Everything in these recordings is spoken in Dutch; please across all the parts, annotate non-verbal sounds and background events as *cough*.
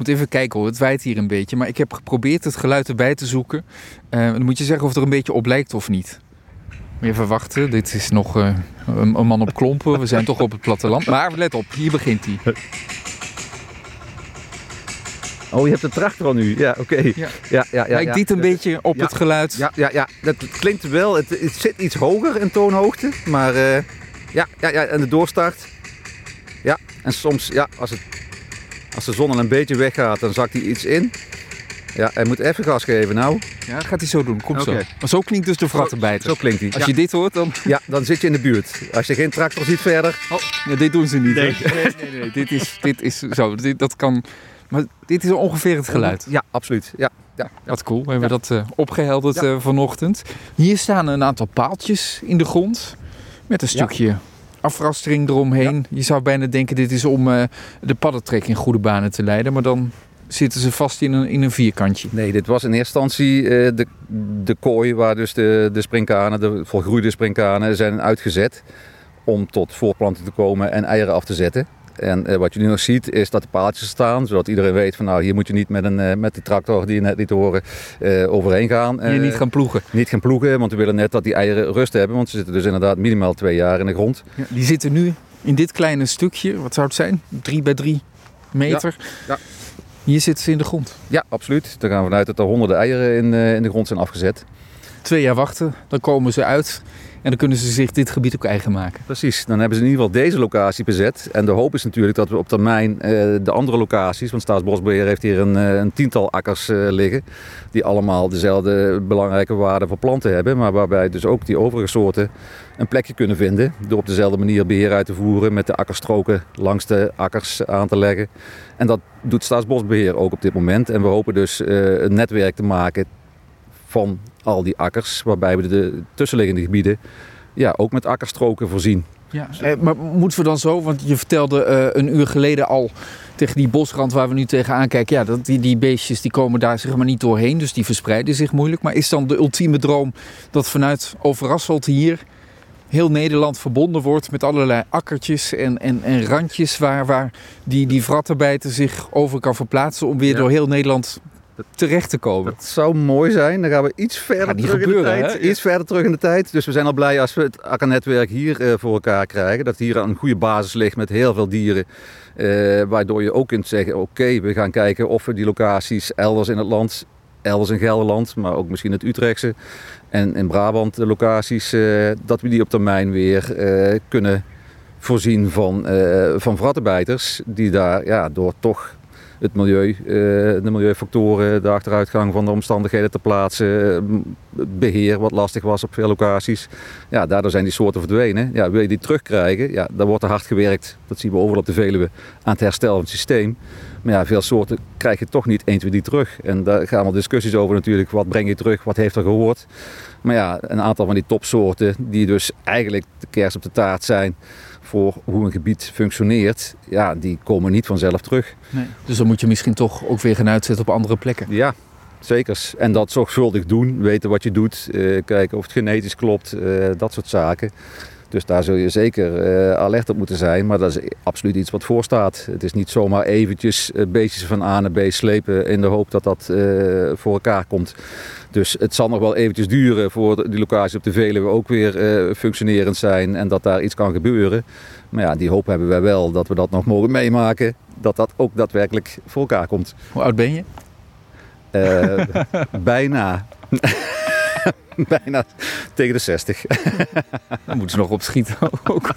moet even kijken hoor, het waait hier een beetje. Maar ik heb geprobeerd het geluid erbij te zoeken. Uh, dan moet je zeggen of het er een beetje op lijkt of niet. Even wachten, dit is nog uh, een, een, man op klompen. We zijn toch op het platteland. Maar let op, hier begint hij. Oh, je hebt de tractor nu. Ja, oké. Okay. Ja. Ja, ja, ja, Lijkt dit een beetje op het geluid? Ja, ja, ja. Dat klinkt wel. Het, het zit iets hoger in toonhoogte. Maar uh, ja, ja, ja, en de doorstart. Ja, en soms, ja, als, het, als de zon al een beetje weggaat, dan zakt hij iets in. Ja, hij moet even gas geven nou. Ja, dat gaat hij zo doen. Kom okay. zo. Maar zo klinkt dus de vrattenbijter. Zo, zo klinkt hij. Als je dit hoort, dan... Ja, dan zit je in de buurt. Als je geen tractor ziet verder... Oh, ja, dit doen ze niet. Nee, nee, nee, nee, Dit, is, dit is zo. Dit, dat kan... Maar dit is ongeveer het geluid. Ja, absoluut. Ja, ja. Wat cool. We hebben dat uh, opgehelderd ja. uh, vanochtend. Hier staan een aantal paaltjes in de grond. Met een stukje ja. Afrastering eromheen. Je zou bijna denken dit is om uh, de paddentrek in goede banen te leiden. Maar dan zitten ze vast in een, in een vierkantje. Nee, dit was in eerste instantie de, de kooi waar dus de, de springkanen, de volgroeide springkanen, zijn uitgezet. Om tot voortplanting te komen en eieren af te zetten. En uh, wat je nu nog ziet is dat de paaltjes staan, zodat iedereen weet van nou hier moet je niet met, een, uh, met die tractor die je net liet horen uh, overheen gaan. Hier niet gaan ploegen. Niet gaan ploegen, want we willen net dat die eieren rust hebben, want ze zitten dus inderdaad minimaal twee jaar in de grond. Ja, die zitten nu in dit kleine stukje, wat zou het zijn? Drie bij drie meter. Ja. ja. Hier zitten ze in de grond. Ja, absoluut. Dan gaan we vanuit dat er honderden eieren in, in de grond zijn afgezet. Twee jaar wachten, dan komen ze uit. En dan kunnen ze zich dit gebied ook eigen maken. Precies, dan hebben ze in ieder geval deze locatie bezet. En de hoop is natuurlijk dat we op termijn uh, de andere locaties, want Staatsbosbeheer heeft hier een, uh, een tiental akkers uh, liggen, die allemaal dezelfde belangrijke waarde voor planten hebben, maar waarbij dus ook die overige soorten een plekje kunnen vinden door op dezelfde manier beheer uit te voeren met de akkerstroken langs de akkers aan te leggen. En dat doet Staatsbosbeheer ook op dit moment. En we hopen dus een netwerk te maken van al die akkers, waarbij we de tussenliggende gebieden ja, ook met akkerstroken voorzien. Ja, eh, maar moeten we dan zo, want je vertelde uh, een uur geleden al tegen die bosrand waar we nu tegenaan kijken, ja, dat die, die beestjes die komen daar zeg maar niet doorheen, dus die verspreiden zich moeilijk. Maar is dan de ultieme droom dat vanuit Overasselt hier heel Nederland verbonden wordt met allerlei akkertjes en, en, en randjes waar, waar die, die vrattenbijten zich over kan verplaatsen om weer ja. door heel Nederland terecht te komen. Dat zou mooi zijn. Dan gaan we iets verder terug gebeuren, in de tijd. Iets verder terug in de tijd. Dus we zijn al blij als we het akkernetwerk hier uh, voor elkaar krijgen. Dat hier een goede basis ligt met heel veel dieren. Uh, waardoor je ook kunt zeggen, oké, okay, we gaan kijken of we die locaties elders in het land, elders in Gelderland, maar ook misschien het Utrechtse en in Brabant de locaties, uh, dat we die op termijn weer kunnen voorzien van, van vrattenbijters. Die daar ja, door toch het milieu, de milieufactoren, de achteruitgang van de omstandigheden te plaatsen, beheer wat lastig was op veel locaties. Ja, daardoor zijn die soorten verdwenen. Ja, wil je die terugkrijgen, ja, dan wordt er hard gewerkt, dat zien we overal op de Veluwe, aan het herstellen van het systeem. Maar ja, veel soorten krijg je toch niet 1, 2, 3 terug. En daar gaan wel discussies over natuurlijk. Wat breng je terug? Wat heeft er gehoord? Maar ja, een aantal van die topsoorten die dus eigenlijk de kers op de taart zijn voor hoe een gebied functioneert, ja, die komen niet vanzelf terug. Nee. Dus dan moet je misschien toch ook weer gaan uitzetten op andere plekken. Ja, zeker. En dat zorgvuldig doen, weten wat je doet, uh, kijken of het genetisch klopt, uh, dat soort zaken. Dus daar zul je zeker uh, alert op moeten zijn. Maar dat is absoluut iets wat voorstaat. Het is niet zomaar eventjes beestjes van A naar B slepen in de hoop dat dat voor elkaar komt. Dus het zal nog wel eventjes duren voor die locaties op de Veluwe ook weer uh, functionerend zijn en dat daar iets kan gebeuren. Maar ja, die hoop hebben wij wel dat we dat nog mogen meemaken. Dat dat ook daadwerkelijk voor elkaar komt. Hoe oud ben je? *laughs* Bijna. *laughs* bijna tegen de 60. Dan moeten ze nog opschieten ook.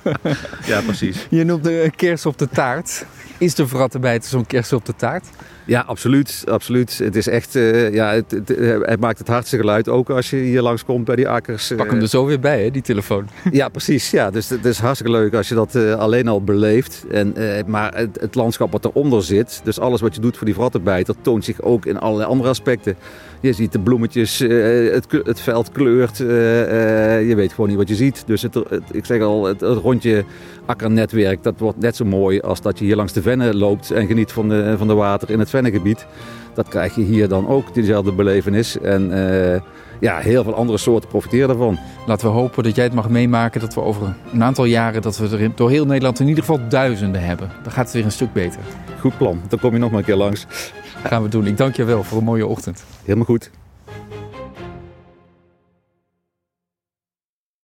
ja, precies. Je noemt de kers op de taart. Is de vrattenbijter zo'n kers op de taart? Ja, absoluut. absoluut. Het is echt, uh, ja, het, het, het, maakt het hardste geluid ook als je hier langskomt bij die akkers. Pak hem er zo weer bij, hè, die telefoon. ja, precies. Ja, dus het is hartstikke leuk als je dat uh, alleen al beleeft. En, uh, maar het, het, landschap wat eronder zit, dus alles wat je doet voor die vrattenbijter, toont zich ook in allerlei andere aspecten. Je ziet de bloemetjes, het, het veld kleurt, je weet gewoon niet wat je ziet. Dus het, ik zeg al, het, rondje akkernetwerk, dat wordt net zo mooi als dat je hier langs de vennen loopt en geniet van de, van de water in het vennengebied. Dat krijg je hier dan ook, diezelfde belevenis. En uh, ja, heel veel andere soorten profiteren daarvan. Laten we hopen dat jij het mag meemaken dat we over een aantal jaren... dat we er door heel Nederland in ieder geval duizenden hebben. Dan gaat het weer een stuk beter. Goed plan. Dan kom je nog maar een keer langs. Gaan we doen. Ik dank je wel voor een mooie ochtend. Helemaal goed.